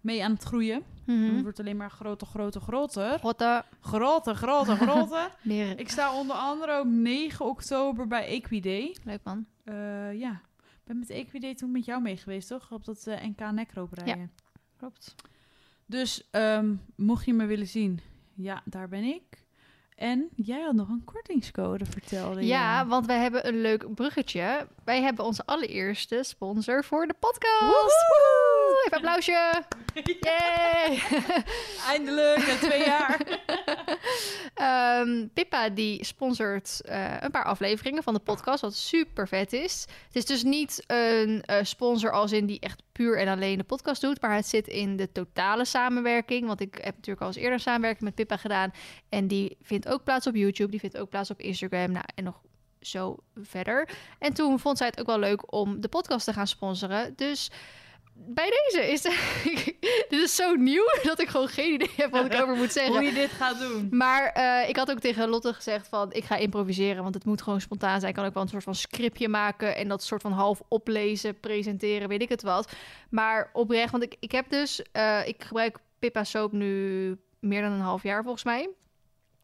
mee aan het groeien. Mhm. Het wordt alleen maar groter, groter, groter. Groter, groter, groter. Meer. ik sta onder andere ook 9 oktober bij Equiday. Leuk man. Eh, ja, ik ben met Equiday toen met jou mee geweest, toch? Op dat eh, NK nekroop rijden. Klopt. Dus ehm, mocht je me willen zien, ja, daar ben ik. En jij had nog een kortingscode, vertelde je. Ja, want wij hebben een leuk bruggetje. Wij hebben onze allereerste sponsor voor de podcast. Woehoe! Even applausje. Yay! Eindelijk, na twee jaar. Ehm, Pippa die sponsort eh, een paar afleveringen van de podcast, wat super vet is. Het is dus niet een eh, sponsor als in die echt puur en alleen de podcast doet, maar het zit in de totale samenwerking. Want ik heb natuurlijk al eens eerder samenwerking met Pippa gedaan en die vindt ook plaats op YouTube, die vindt ook plaats op Instagram, nou en nog zo verder. En toen vond zij het ook wel leuk om de podcast te gaan sponsoren, dus bij deze is dit is zo nieuw dat ik gewoon geen idee heb wat ik over moet zeggen. Hoe je dit gaat doen. Maar eh, ik had ook tegen Lotte gezegd van ik ga improviseren, want het moet gewoon spontaan zijn. Ik kan ook wel een soort van scriptje maken en dat soort van half oplezen, presenteren, weet ik het wat. Maar oprecht, want ik, ik heb dus, eh, ik gebruik Pippa Soap nu meer dan een half jaar volgens mij.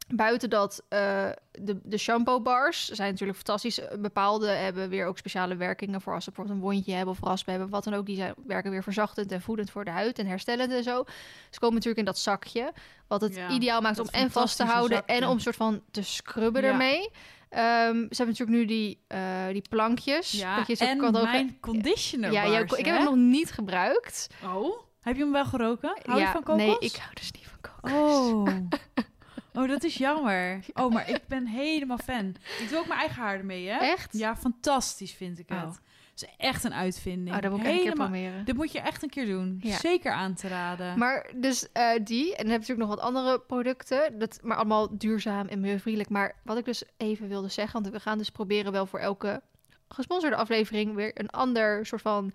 Buiten dat, eh, de, de shampoo bars zijn natuurlijk fantastisch. Bepaalde hebben weer ook speciale werkingen voor als ze bijvoorbeeld een wondje hebben of raspen hebben, wat dan ook. Die zijn, werken weer verzachtend en voedend voor de huid en herstellend en zo. Ze komen natuurlijk in dat zakje, wat het Ja, ideaal maakt om en vast te houden zakje. en om soort van te scrubben Ja. ermee. Ehm, ze hebben natuurlijk nu die, eh, die plankjes. Ja, dat je zo en kan mijn conditioner ja, ik heb hem nog niet gebruikt. Oh, heb je hem wel geroken? Hou je van kokos? Nee, ik hou dus niet van kokos. Oh. oh, dat is jammer. Oh, maar ik ben helemaal fan. Ik doe ook mijn eigen haar ermee, hè? Echt? Ja, fantastisch vind ik het. Oh. Het is echt een uitvinding. Oh, dat moet ik een keer proberen. Dit moet je echt een keer doen. Ja. Zeker aan te raden. Maar dus eh, die, en dan heb je natuurlijk nog wat andere producten, dat, maar allemaal duurzaam en milieuvriendelijk. Maar wat ik dus even wilde zeggen, want we gaan dus proberen wel voor elke gesponsorde aflevering weer een ander soort van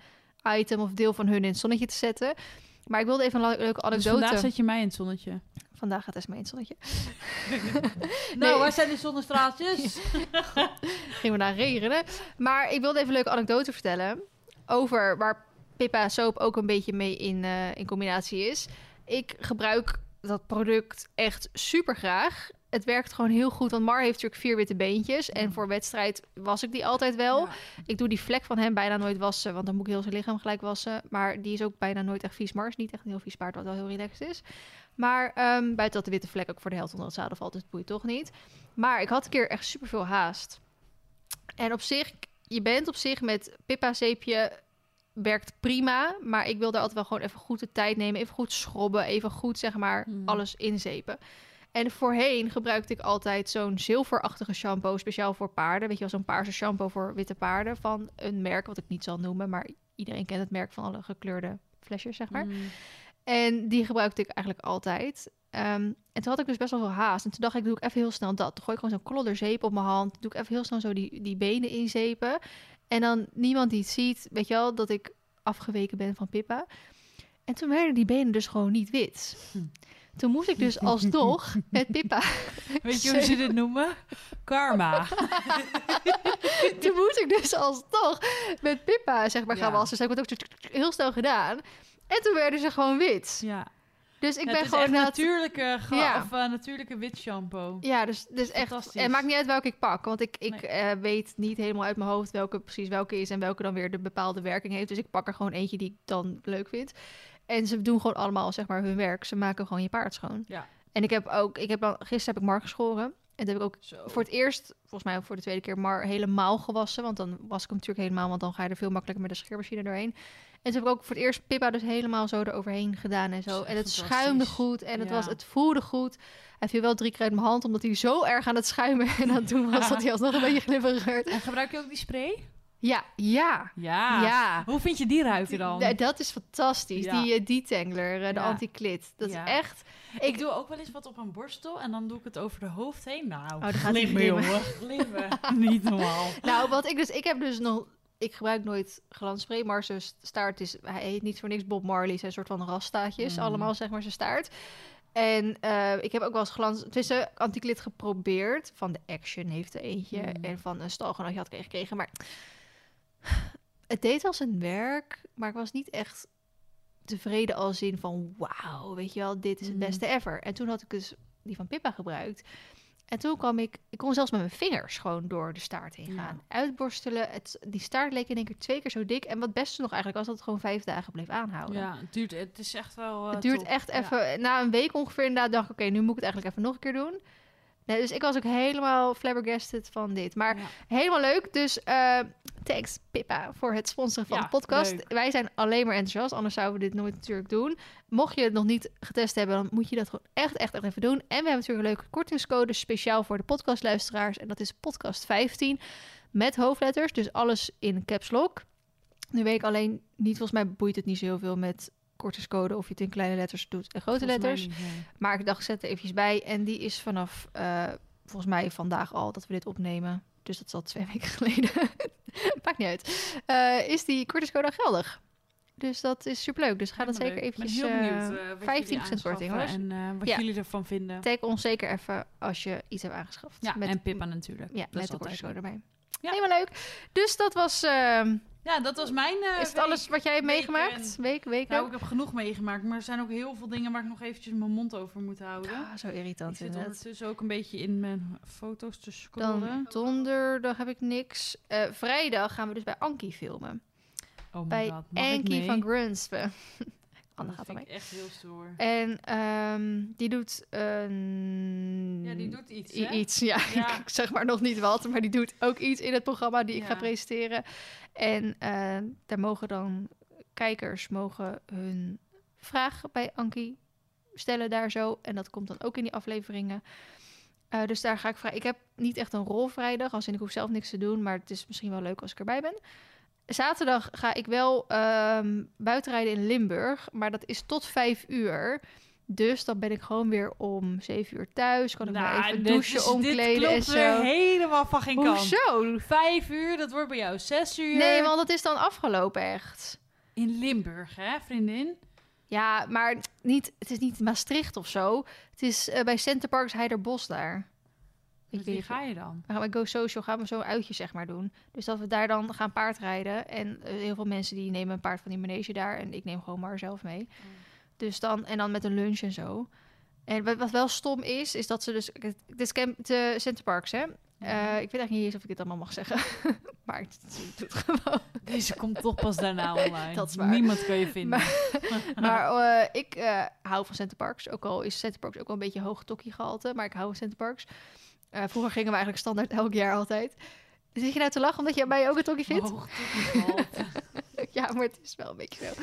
item of deel van hun in het zonnetje te zetten. Maar ik wilde even een le- leuke dus anekdote. vandaag zet je mij in het zonnetje. Vandaag gaat Esme in het zonnetje. Nou, waar zijn die zonnestraaltjes? Gingen we naar regenen. Maar ik wilde even een leuke anekdote vertellen over waar Pippa Soap ook een beetje mee in, eh, in combinatie is. Ik gebruik dat product echt super graag. Het werkt gewoon heel goed, want Mar heeft natuurlijk vier witte beentjes. En voor wedstrijd was ik die altijd wel. Ja. Ik doe die vlek van hem bijna nooit wassen, want dan moet ik heel zijn lichaam gelijk wassen. Maar die is ook bijna nooit echt vies. Mar is niet echt een heel vies paard, wat wel heel relaxed is. Maar ehm, buiten dat de witte vlek ook voor de helft onder het zadel valt, dus het boeit toch niet. Maar ik had een keer echt super veel haast. En op zich, je bent op zich met Pippa zeepje werkt prima, maar ik wil daar altijd wel gewoon even goed de tijd nemen, even goed schrobben, even goed zeg maar Mm. alles inzepen. En voorheen gebruikte ik altijd zo'n zilverachtige shampoo, speciaal voor paarden. Weet je wel, zo'n paarse shampoo voor witte paarden van een merk wat ik niet zal noemen, maar iedereen kent het merk van alle gekleurde flesjes, zeg maar. Mm. En die gebruikte ik eigenlijk altijd. Ehm, en toen had ik dus best wel veel haast. En toen dacht ik, doe ik even heel snel dat. Toen gooi ik gewoon zo'n klodder zeep op mijn hand. Doe ik even heel snel zo die, die benen inzepen. En dan niemand die het ziet, weet je wel, dat ik afgeweken ben van Pippa. En toen werden die benen dus gewoon niet wit. Toen moest ik dus alsnog met Pippa... Weet je hoe ze dit noemen? Karma. toen moest ik dus alsnog met Pippa, zeg maar, gaan Ja. wassen. Dus ik heb het ook heel snel gedaan. En toen werden ze gewoon wit. Ja. Dus ik ben is gewoon natuurlijke, ge- Ja. of, eh, natuurlijke wit shampoo. Ja, dus, dus echt. Het maakt niet uit welke ik pak. Want ik, ik Nee. eh, weet niet helemaal uit mijn hoofd welke precies welke is en welke dan weer de bepaalde werking heeft. Dus ik pak er gewoon eentje die ik dan leuk vind. En ze doen gewoon allemaal zeg maar hun werk. Ze maken gewoon je paard schoon. Ja. En ik heb ook, ik heb dan, gisteren heb ik Mar geschoren. En toen heb ik ook Zo. voor het eerst, volgens mij ook voor de tweede keer, Mar helemaal gewassen. Want dan was ik hem natuurlijk helemaal, want dan ga je er veel makkelijker met de scheermachine doorheen. En toen heb ik ook voor het eerst Pippa dus helemaal zo eroverheen gedaan en zo. En het schuimde goed en het, Ja. was, het voelde goed. Hij viel wel drie keer uit mijn hand, omdat hij zo erg aan het schuimen en aan het doen was dat hij alsnog een beetje glibberig werd. En gebruik je ook die spray? Ja, ja. Ja. Ja. Hoe vind je die ruiken dan? Dat is fantastisch. Ja. Die eh, detangler, eh, de Ja. anti-klit. Dat Ja. is echt... Ik doe ook wel eens wat op een borstel en dan doe ik het over de hoofd heen. Nou, Oh, dan gaat glimmen. jongen. Glimmen. Niet normaal. Nou, wat ik dus... Ik heb dus nog... Ik gebruik nooit glansspray, maar zijn staart is... Hij heet niet voor niks Bob Marley. Zijn soort van rastaatjes. Mm. Allemaal, zeg maar, zijn staart. En eh, ik heb ook wel eens glans... Tussen anti-klit geprobeerd. Van de Action heeft er eentje. Mm. En van een stalgenootje had ik gekregen. Maar het deed al zijn werk. Maar ik was niet echt tevreden als in van... Wauw, weet je wel, dit is het Mm. beste ever. En toen had ik dus die van Pippa gebruikt. En toen kwam ik... Ik kon zelfs met mijn vingers gewoon door de staart heen Ja. gaan. Uitborstelen. Het, die staart leek in één keer twee keer zo dik. En wat beste nog eigenlijk was dat het gewoon vijf dagen bleef aanhouden. Ja, het duurt. Het is echt wel. eh, Het duurt top. echt Ja. even, na een week ongeveer inderdaad, dacht ik, oké, nu moet ik het eigenlijk even nog een keer doen. Nee, dus ik was ook helemaal flabbergasted van dit. Maar Ja. helemaal leuk. Dus eh, thanks Pippa voor het sponsoren van Ja, de podcast. leuk. Wij zijn alleen maar enthousiast, anders zouden we dit nooit natuurlijk doen. Mocht je het nog niet getest hebben, dan moet je dat gewoon echt, echt, echt even doen. En we hebben natuurlijk een leuke kortingscode speciaal voor de podcastluisteraars. En dat is podcast 15 met hoofdletters, dus alles in caps lock. Nu weet ik alleen niet, volgens mij boeit het niet zo heel veel met kortingscode of je het in kleine letters doet en grote Volgens letters. niet. Maar ik dacht, zet er eventjes bij. En die is vanaf, eh, volgens mij vandaag al, dat we dit opnemen. Dus dat is al twee weken geleden. Maakt niet uit. Eh, is die kortingscode geldig? Dus dat is superleuk. Dus ga dat zeker eventjes... Ben heel eh, benieuwd. eh, wat 15% jullie korting, aanschaffen En eh, wat Ja. jullie ervan vinden. tag ons zeker even als je iets hebt aangeschaft. Ja, met, en Pippa natuurlijk. Ja, Dat met de kortingscode erbij. Ja. Helemaal leuk. Dus dat was... ehm, Ja, dat was mijn. eh, is het week. alles wat jij hebt meegemaakt? Week, weken? Nou, ik heb genoeg meegemaakt, maar er zijn ook heel veel dingen waar ik nog eventjes mijn mond over moet houden. Ah, zo ik irritant zit inderdaad. ondertussen ook een beetje in mijn foto's te scrollen. Dan donderdag heb ik niks. Eh, vrijdag gaan we dus bij Ankie filmen. oh my bij god, ik mee? van Grunspe. Anne gaat ermee. echt heel stoer. En ehm, die doet een... Ja, die doet iets, hè? Iets, ja. Ja. ik zeg maar nog niet wat, maar die doet ook iets in het programma die ik ga presenteren. En eh, daar mogen dan kijkers mogen hun vraag bij Ankie stellen daar zo. En dat komt dan ook in die afleveringen. Eh, dus daar ga ik vragen. Ik heb niet echt een rol vrijdag, als in ik hoef zelf niks te doen, maar het is misschien wel leuk als ik erbij ben. Zaterdag ga ik wel ehm buitenrijden in Limburg, maar dat is tot vijf uur. Dus dan ben ik gewoon weer om zeven uur thuis. Kan ik maar Nou, even dit douchen, is- omkleden dit en zo. weer helemaal van geen kant. Hoezo? Vijf uur, dat wordt bij jou zes uur. Nee, want dat is dan afgelopen echt. In Limburg, hè, vriendin? Ja, maar niet, het is niet Maastricht of zo. Het is eh, bij Centerparks Heiderbos daar. Of- ga je dan? We gaan Go Social gaan we zo'n uitje zeg maar doen. Dus dat we daar dan gaan paardrijden. En eh, heel veel mensen die nemen een paard van die manege daar. En ik neem gewoon maar zelf mee. Dus dan, en dan met een lunch en zo. En wat, wel stom is, is dat ze dus... Het het is camp, de Centerparks, hè? Eh, ik weet eigenlijk niet eens of ik dit allemaal mag zeggen. maar het, doet gewoon. Deze komt toch pas daarna online. Dat is waar. Niemand kan je vinden. Maar eh, ik eh, hou van Centerparks. Ook al is Centerparks ook wel een beetje hoog tokkie gehalte. Maar ik hou van Centerparks. Eh vroeger gingen we eigenlijk standaard elk jaar altijd. Zit je nou te lachen omdat je mij ook een tokkie vindt? Hoog toegehalte. ja, maar het is wel een beetje zo.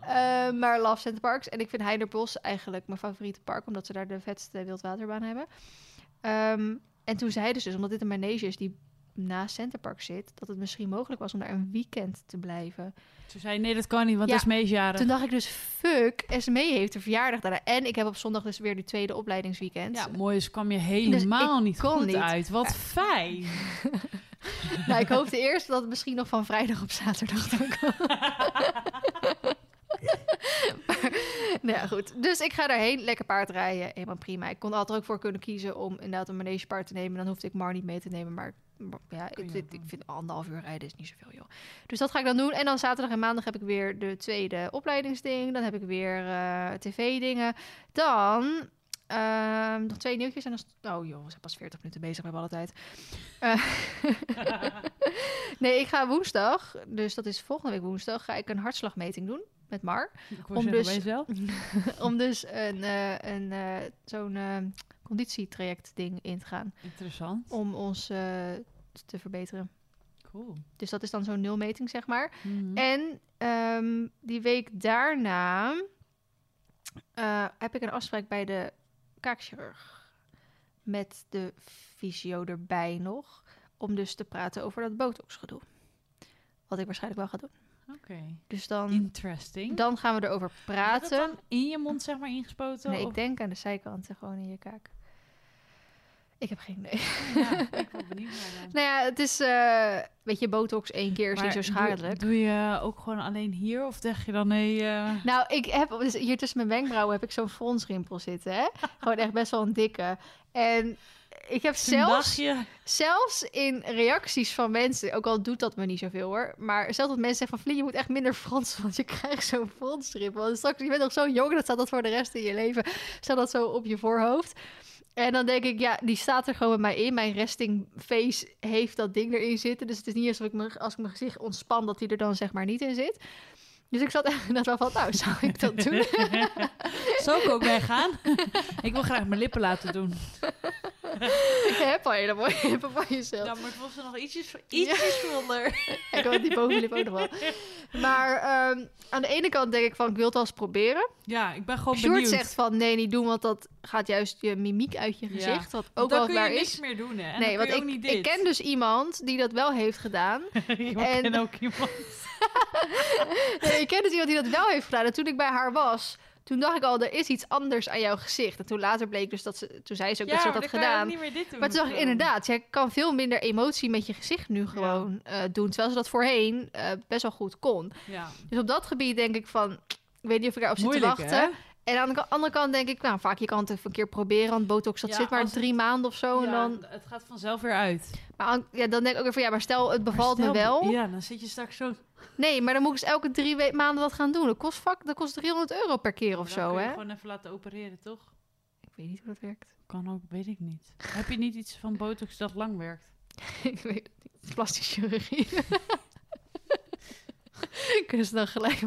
Eh, maar love Centerparks. En ik vind Heiderbos eigenlijk mijn favoriete park. Omdat ze daar de vetste wildwaterbaan hebben. Ehm, en toen zeiden ze dus, omdat dit een manege is die naast Centerpark zit... dat het misschien mogelijk was om daar een weekend te blijven. Ze zei, nee, dat kan niet, want Ja, is meesjaren. Toen dacht ik dus, fuck, SME heeft een verjaardag daarna. En ik heb op zondag dus weer die tweede opleidingsweekend. Ja, mooi, dus kwam je helemaal niet goed niet. uit. Wat fijn. Nou, ik hoopte eerst dat het misschien nog van vrijdag op zaterdag dan kwam. Maar, nou ja, goed. Dus ik ga daarheen, lekker paardrijden. Helemaal prima. Ik kon altijd ook voor kunnen kiezen om inderdaad een manegepaard te nemen. Dan hoefde ik Mar niet mee te nemen. Maar ja, ik, ik, vind anderhalf uur rijden is niet zoveel, joh. Dus dat ga ik dan doen. En dan zaterdag en maandag heb ik weer de tweede opleidingsding. Dan heb ik weer eh, tv-dingen. Dan ehm, nog twee nieuwtjes. En dan... Oh joh, we zijn pas 40 minuten bezig. Hebben alle tijd. Eh, nee, ik ga woensdag, dus dat is volgende week woensdag, ga ik een hartslagmeting doen met Mar. Om dus- bij om dus een, eh, een, zo'n conditietraject ding in te gaan. Interessant. Om ons te verbeteren. Cool. Dus dat is dan zo'n nulmeting, zeg maar. Mhm. En ehm, die week daarna eh, heb ik een afspraak bij de kaakchirurg. Met de fysio erbij nog. Om dus te praten over dat botoxgedoe. Wat ik waarschijnlijk wel ga doen. Oké. Dus dan, Interesting. dan gaan we erover praten. dan in je mond zeg maar ingespoten? Nee, of- ik denk aan de zijkanten, gewoon in je kaak. Ik heb geen idee. Ja, ik ben benieuwd naar dan. Nou ja, het is, eh weet je, botox één keer is Maar niet zo schadelijk. Doe, je ook gewoon alleen hier? Of zeg je dan nee... eh, Nou, ik heb dus hier tussen mijn wenkbrauwen heb ik zo'n fronsrimpel zitten, hè? Gewoon echt best wel een dikke. En ik heb zelfs, zelfs in reacties van mensen, ook al doet dat me niet zoveel hoor, maar zelfs dat mensen zeggen van Vlie, je moet echt minder fronsen, want je krijgt zo'n fronsrimpel. En straks, je bent nog zo jong, dat staat dat voor de rest in je leven, staat dat zo op je voorhoofd. En dan denk ik, ja, die staat er gewoon bij mij in. Mijn resting face heeft dat ding erin zitten. Dus het is niet alsof ik me, als ik mijn gezicht ontspan, dat die er dan zeg maar niet in zit. Dus ik zat echt net wel van, nou, zou ik dat doen? Zou ik ook weggaan? ik wil graag mijn lippen laten doen. ik heb al hele mooie lippen van jezelf. Ja, maar het was er nog ietsjes, ietsjes zonder. Ik wil die bovenlip ook nog wel. Maar ehm, aan de ene kant denk ik van, ik wil het wel eens proberen. Ja, ik ben gewoon Sjoerd benieuwd. zegt van, nee, niet doen, want dat gaat juist je mimiek uit je Ja. gezicht. Wat Want ook dan wel kun je waar niks is. meer doen, hè? En nee, want je ik, niet ik ken dus iemand die dat wel heeft gedaan. ik en- ken ook iemand. Nee, ik ken dus iemand die dat wel heeft gedaan. En toen ik bij haar was, toen dacht ik al, er is iets anders aan jouw gezicht. En toen later bleek dus dat ze, toen zei ze ook dat ze dat had gedaan. niet meer dit doen. Maar toen dacht ik inderdaad, jij kan veel minder emotie met je gezicht nu gewoon eh, doen. Terwijl ze dat voorheen eh, best wel goed kon. Ja. Dus op dat gebied denk ik van, ik weet niet of ik daarop zit te wachten. hè? En aan de andere kant denk ik, nou vaak je kan het even een keer proberen. Want botox dat Ja, zit maar drie maanden of zo. en dan, Het gaat vanzelf weer uit. maar ja, dan denk ik ook weer van, ja, maar stel het bevalt me wel. Ja, dan zit je straks zo... Nee, maar dan moet ik dus elke drie we- maanden wat gaan doen. Dat kost, vak, dat kost 300 euro per keer of Dan zo, hè? gewoon even laten opereren, toch? Ik weet niet hoe dat werkt. Kan ook, weet ik niet. Heb je niet iets van botox dat lang werkt? ik weet het niet. Plastische chirurgie. Kunnen ze dan gelijk...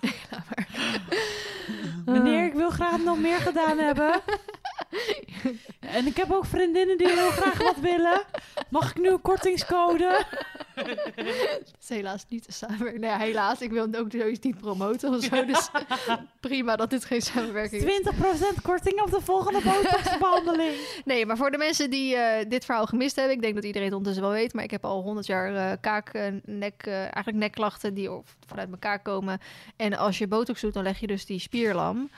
Nee, maar. Meneer, ik wil graag nog meer gedaan hebben. En ik heb ook vriendinnen die heel graag wat willen. Mag ik nu een kortingscode? Dat is helaas niet de samenwerking. Nee, helaas. Ik wil het ook zoiets niet promoten of zo. Dus prima dat dit geen samenwerking is. 20% korting op de volgende botoxbehandeling. Nee, maar voor de mensen die eh, dit verhaal gemist hebben... ik denk dat iedereen het ondertussen wel weet... maar ik heb al 100 jaar eh, kaak, eh, nek, eigenlijk nekklachten... die vanuit kaak komen. En als je botox doet, dan leg je dus die spierlam...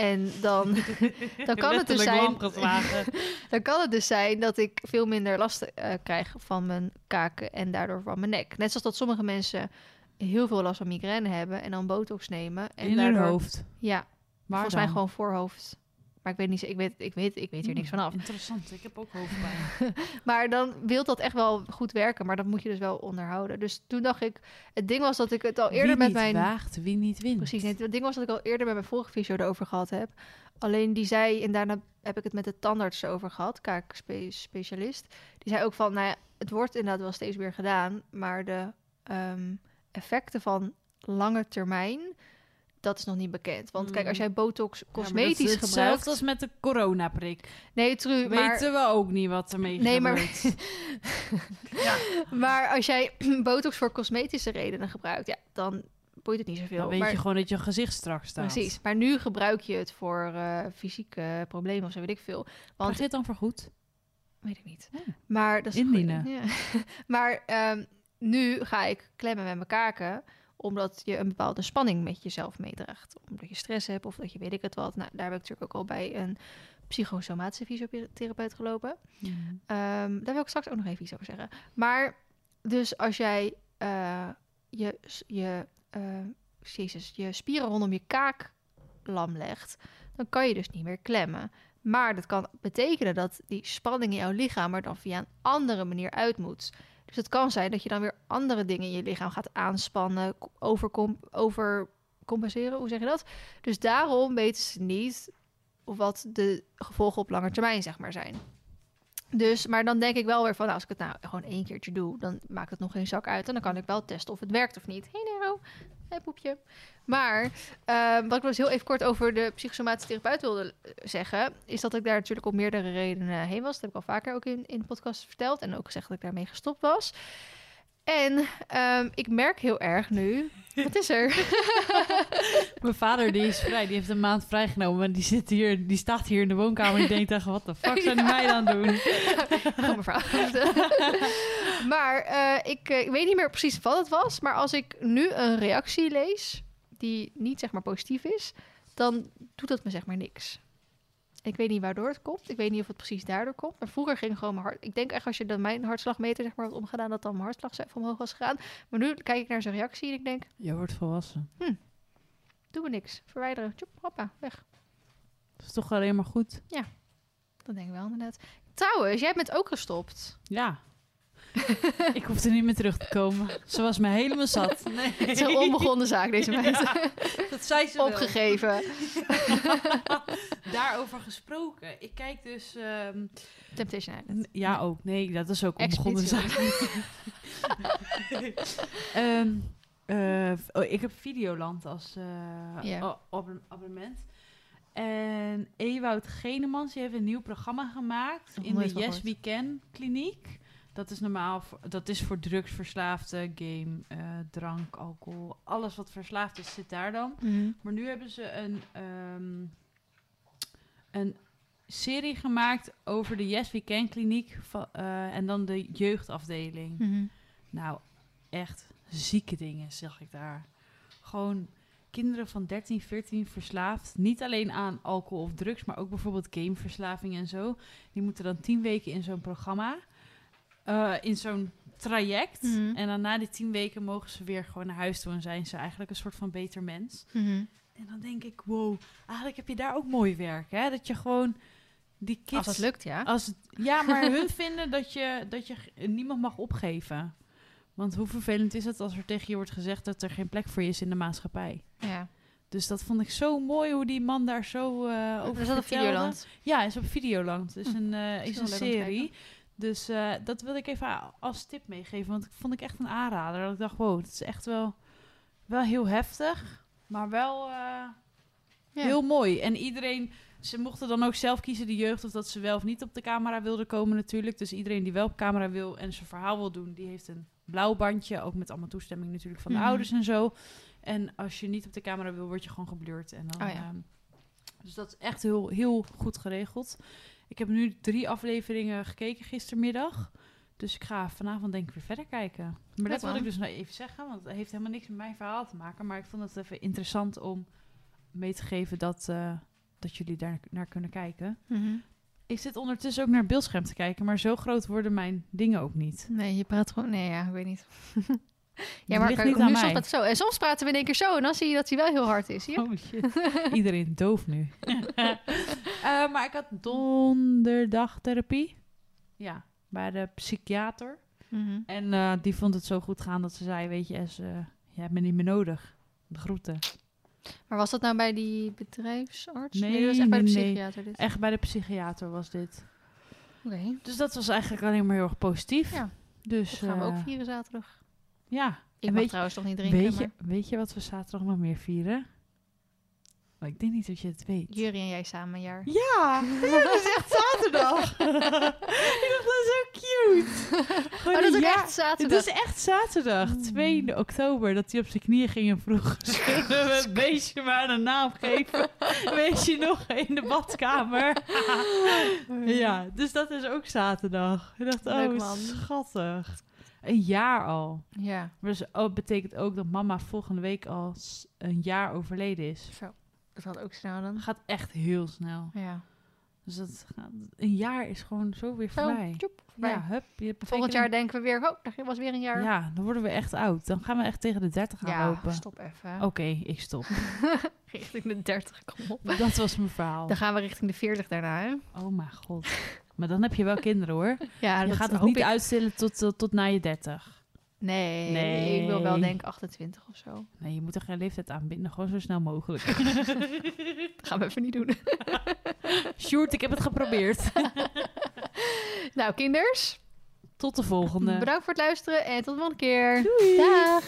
En dan, dan, kan het dus zijn, dan kan het dus zijn dat ik veel minder last eh, krijg van mijn kaken en daardoor van mijn nek. Net zoals dat sommige mensen heel veel last van migraine hebben en dan botox nemen. En In hun daardoor, hoofd. Ja, Maar volgens mij gewoon voorhoofd. Maar ik weet niet, ik weet, ik weet, ik weet hier niks vanaf. Interessant, ik heb ook hoofdpijn. Maar dan wil dat echt wel goed werken, maar dat moet je dus wel onderhouden. Dus toen dacht ik, het ding was dat ik het al eerder wie met niet mijn waagt, wie niet wint. Precies. Nee, het ding was dat ik al eerder met mijn vorige fysio erover gehad heb. Alleen die zei, en daarna heb ik het met de tandarts over gehad, kaakspecialist. Die zei ook van, nou ja, het wordt inderdaad wel steeds weer gedaan, maar de ehm, effecten van lange termijn, dat is nog niet bekend. Want kijk, als Mm. jij botox Ja, cosmetisch dat is gebruikt... Hetzelfde als met de coronaprik. Nee, true, maar... Weten we ook niet wat ermee Nee, maar- gebeurt. ja. Maar als jij botox voor cosmetische redenen gebruikt, ja, dan boeit het niet zoveel. Dan weet maar, je gewoon dat je gezicht strak staat. Precies. Maar nu gebruik je het voor eh, fysieke problemen of zo, weet ik veel. Krijg Want je het dan vergoed? Weet ik niet. Ja. Maar dat is. Indienen. Ja. maar ehm, nu ga ik klemmen met mijn kaken omdat je een bepaalde spanning met jezelf meedraagt. Omdat je stress hebt of dat je weet ik het wat. Nou, daar heb ik natuurlijk ook al bij een psychosomatische fysiotherapeut gelopen. Ehm, daar wil ik straks ook nog even iets over zeggen. Maar dus als jij eh, je, je, eh, jezus, je spieren rondom je kaak lam legt, dan kan je dus niet meer klemmen. Maar dat kan betekenen dat die spanning in jouw lichaam er dan via een andere manier uit moet. Dus het kan zijn dat je dan weer andere dingen in je lichaam gaat aanspannen, overcompenseren, hoe zeg je dat? Dus daarom weten ze niet wat de gevolgen op lange termijn zeg maar zijn. Dus, maar dan denk ik wel weer van, nou, als ik het nou gewoon één keertje doe, dan maakt het nog geen zak uit. En dan kan ik wel testen of het werkt of niet. Hey Nero, hey poepje. Maar eh, wat ik dus heel even kort over de psychosomatische therapeut wilde eh, zeggen, is dat ik daar natuurlijk om meerdere redenen heen was. Dat heb ik al vaker ook in, in de podcast verteld en ook gezegd dat ik daarmee gestopt was. En ehm, ik merk heel erg nu, wat is er? Mijn vader die is vrij, die heeft een maand vrijgenomen. En die, zit hier, die staat hier in de woonkamer en die denkt tegen, wat de fuck zijn die mij aan het doen? Ga maar vragen. Maar eh, ik, eh, ik weet niet meer precies wat het was. Maar als ik nu een reactie lees die niet zeg maar positief is, dan doet dat me zeg maar niks. Ik weet niet waardoor het komt. Ik weet niet of het precies daardoor komt. Maar vroeger ging gewoon mijn hart. Ik denk echt als je dan mijn hartslagmeter zeg maar had omgedaan, dat dan mijn hartslag omhoog was gegaan. Maar nu kijk ik naar zijn reactie en ik denk, Je wordt volwassen. doe we niks. Verwijderen. Tjoep, hoppa, weg. Dat is toch alleen maar goed. Dat denk ik wel inderdaad. Trouwens, jij bent ook gestopt. Ja. ik hoefde niet meer terug te komen. Ze was me helemaal zat. Nee. Het is een onbegonnen zaak, deze. Ja, dat zei ze. Opgegeven. Daarover gesproken. Ik kijk dus... ehm, Temptation Island. ja, ook. Nee, dat is ook onbegonnen Expeditie. zaak. Ehm, eh, oh, ik heb Videoland als eh, abonnement. En Ewout Genemans die heeft een nieuw programma gemaakt in de Yes gehoord. We Can kliniek. Dat is normaal dat is voor drugsverslaafden, game, eh, drank, alcohol, alles wat verslaafd is zit daar dan. Mhm. Maar nu hebben ze een, ehm, een serie gemaakt over de Yes We Can kliniek va- eh, en dan de jeugdafdeling. Mhm. Nou, echt zieke dingen zag ik daar. Gewoon kinderen van 13, 14 verslaafd. Niet alleen aan alcohol of drugs, maar ook bijvoorbeeld gameverslaving en zo. Die moeten dan tien weken in zo'n programma, eh, in zo'n traject. Mhm. En dan na die tien weken mogen ze weer gewoon naar huis toe en zijn ze eigenlijk een soort van beter mens. Mhm. En dan denk ik, wow, eigenlijk heb je daar ook mooi werk, hè? Dat je gewoon die kids... Als het lukt, ja. Als het, ja, maar hun vinden dat je, dat je niemand mag opgeven. Want hoe vervelend is het als er tegen je wordt gezegd dat er geen plek voor je is in de maatschappij? ja. Dus dat vond ik zo mooi hoe die man daar zo eh over Er zat op. Videoland. Ja, is op Videoland. Het is Hm, een, eh, is is een serie. Dus eh, dat wil ik even als tip meegeven. Want ik vond ik echt een aanrader. Dat ik dacht, wow, het is echt wel, wel heel heftig. Maar wel eh, Ja. heel mooi. En iedereen, ze mochten dan ook zelf kiezen, de jeugd, of dat ze wel of niet op de camera wilden komen natuurlijk. Dus iedereen die wel op camera wil en zijn verhaal wil doen, die heeft een blauw bandje. Ook met allemaal toestemming natuurlijk van de Mhm. ouders en zo. En als je niet op de camera wil, word je gewoon geblurred. En dan, Oh ja. ehm, dus dat is echt heel, heel goed geregeld. Ik heb nu drie afleveringen gekeken gistermiddag. Dus ik ga vanavond denk ik weer verder kijken. Maar dat wil ik dus nog even zeggen, want het heeft helemaal niks met mijn verhaal te maken. Maar ik vond het even interessant om mee te geven dat, eh, dat jullie daar naar kunnen kijken. Mhm. Ik zit ondertussen ook naar het beeldscherm te kijken, maar zo groot worden mijn dingen ook niet. Nee, je praat gewoon... Nee, ja, ik weet niet. Dat ja, maar ligt kijk, niet aan nu soms praat het zo. En soms praten we in één keer zo. En dan zie je dat hij wel heel hard is. Je? Oh shit. Iedereen doof nu. Eh, maar ik had donderdag therapie. Ja, bij de psychiater. Mhm. En eh, die vond het zo goed gaan dat ze zei, weet je, Es, eh, je hebt me niet meer nodig. De groeten. Maar was dat nou bij die bedrijfsarts? Nee, dat was echt bij de nee, nee. psychiater. Dit. Echt bij de psychiater was dit. Oké, Dus dat was eigenlijk alleen maar heel erg positief. Ja, Dus dat gaan we ook vieren zaterdag. Ja. Ik En mag trouwens toch niet drinken, weet, maar je, weet je wat we zaterdag nog meer vieren? Maar ik denk niet dat je het weet. Jury en jij samen een jaar. Ja, dat is echt zaterdag. ik dacht, dat is zo cute. Gewoon Oh, dat is echt zaterdag. Het is echt zaterdag, 2 oktober, dat hij op zijn knieën ging en vroeg... Zullen we het beestje maar een naam geven? Weet je nog, in de badkamer? ja, dus dat is ook zaterdag. Ik dacht, Leuk, oh, man. schattig. Een jaar al. Ja, dus, oh, betekent ook dat mama volgende week al een jaar overleden is. zo. Dat gaat ook snel dan. Dat gaat echt heel snel. Ja. Dus dat gaat, een jaar is gewoon zo weer voorbij. voorbij. Ja, hup. Je Volgend jaar denken we weer, oh, dat was weer een jaar. Ja, dan worden we echt oud. Dan gaan we echt tegen de 30 gaan Ja, lopen. stop even. Oké, ik stop. Richting de 30, kom op. Dat was mijn verhaal. Dan gaan we richting de 40 daarna, hè? Oh mijn god. Maar dan heb je wel kinderen hoor. Ja, je dat gaat het niet ik. uitstellen tot, tot, tot na je 30. Nee, Nee. ik wil wel denk 28 of zo. Nee, je moet er geen leeftijd aanbinden. Gewoon zo snel mogelijk. Dat gaan we even niet doen. Sjoerd, ik heb het geprobeerd. nou, kinders, Tot de volgende. bedankt voor het luisteren en tot de volgende keer. Doei. Dag!